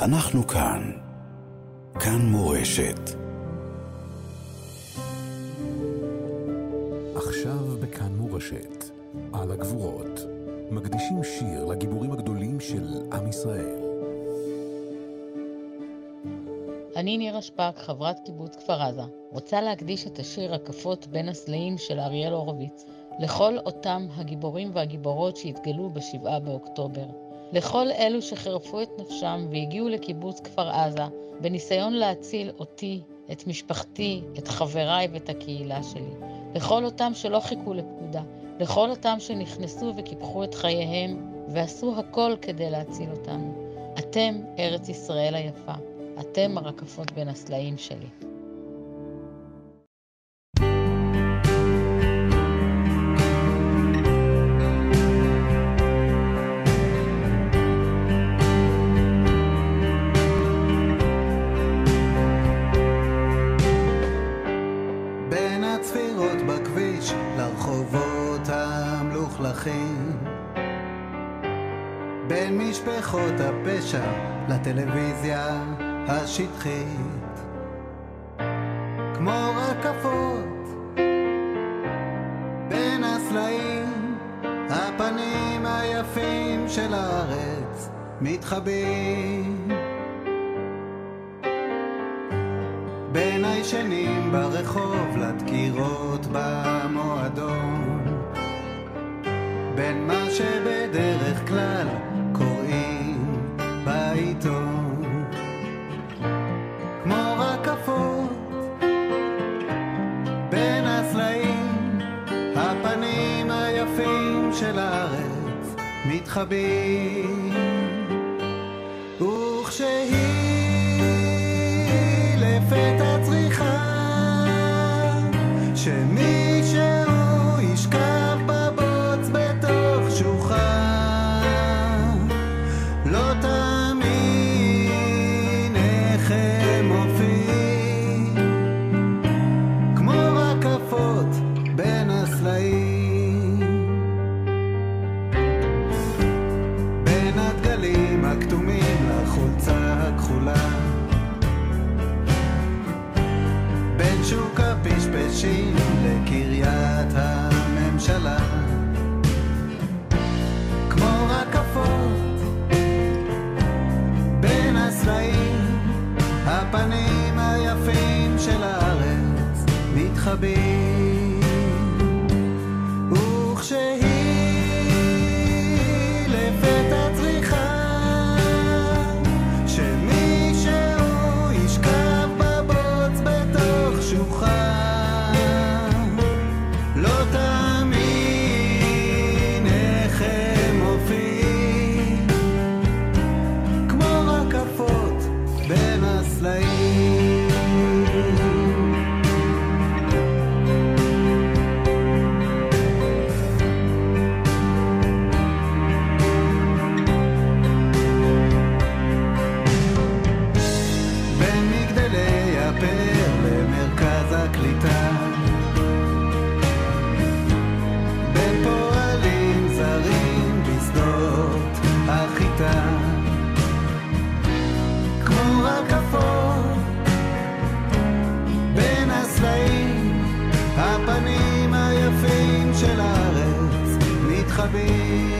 אנחנו כאן. כאן מורשת. עכשיו בכאן מורשת, על הגבורות, מקדישים שיר לגיבורים הגדולים של עם ישראל. אני נירה שפק, חברת קיבוץ כפר עזה, רוצה להקדיש את השיר "רקפות בין הסלעים" של אריאל הורוביץ לכל אותם הגיבורים והגיבורות שהתגלו בשבעה באוקטובר. לכל אלו שחירפו את נפשם והגיעו לקיבוץ כפר עזה בניסיון להציל אותי, את משפחתי, את חבריי ואת הקהילה שלי. לכל אותם שלא חיכו לפקודה, לכל אותם שנכנסו וקיפחו את חייהם ועשו הכל כדי להציל אותנו. אתם ארץ ישראל היפה, אתם הרקפות בין הסלעים שלי. המלוכלכים. בין משפחות הפשע לטלוויזיה השטחית. כמו רקפות בין הסלעים הפנים היפים של הארץ מתחבאים בין הישנים ברחוב לדקירות במועדון. בין מה שבדרך כלל קוראים בעיתון. כמו רקפות בין הסלעים הפנים היפים של הארץ מתחבאים הפשפשים לקריית הממשלה. כמו רקפות בין הסלעים הפנים היפים של הארץ מתחבאים רקפות בין הפנים היפים של הארץ מתחבאים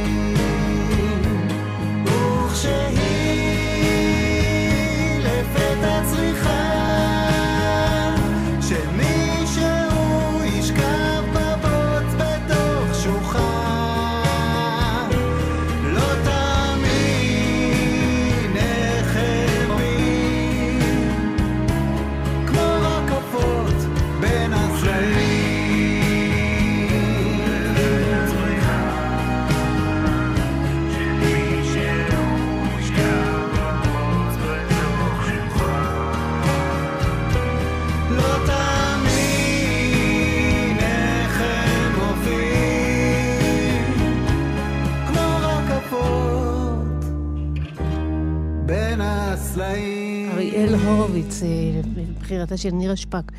בין הסלעים. אריאל הורוביץ, אה, בבחירתה של נירה שפק,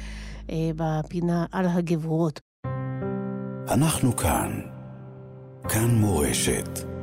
אה, בפינה על הגבורות. אנחנו כאן. כאן מורשת.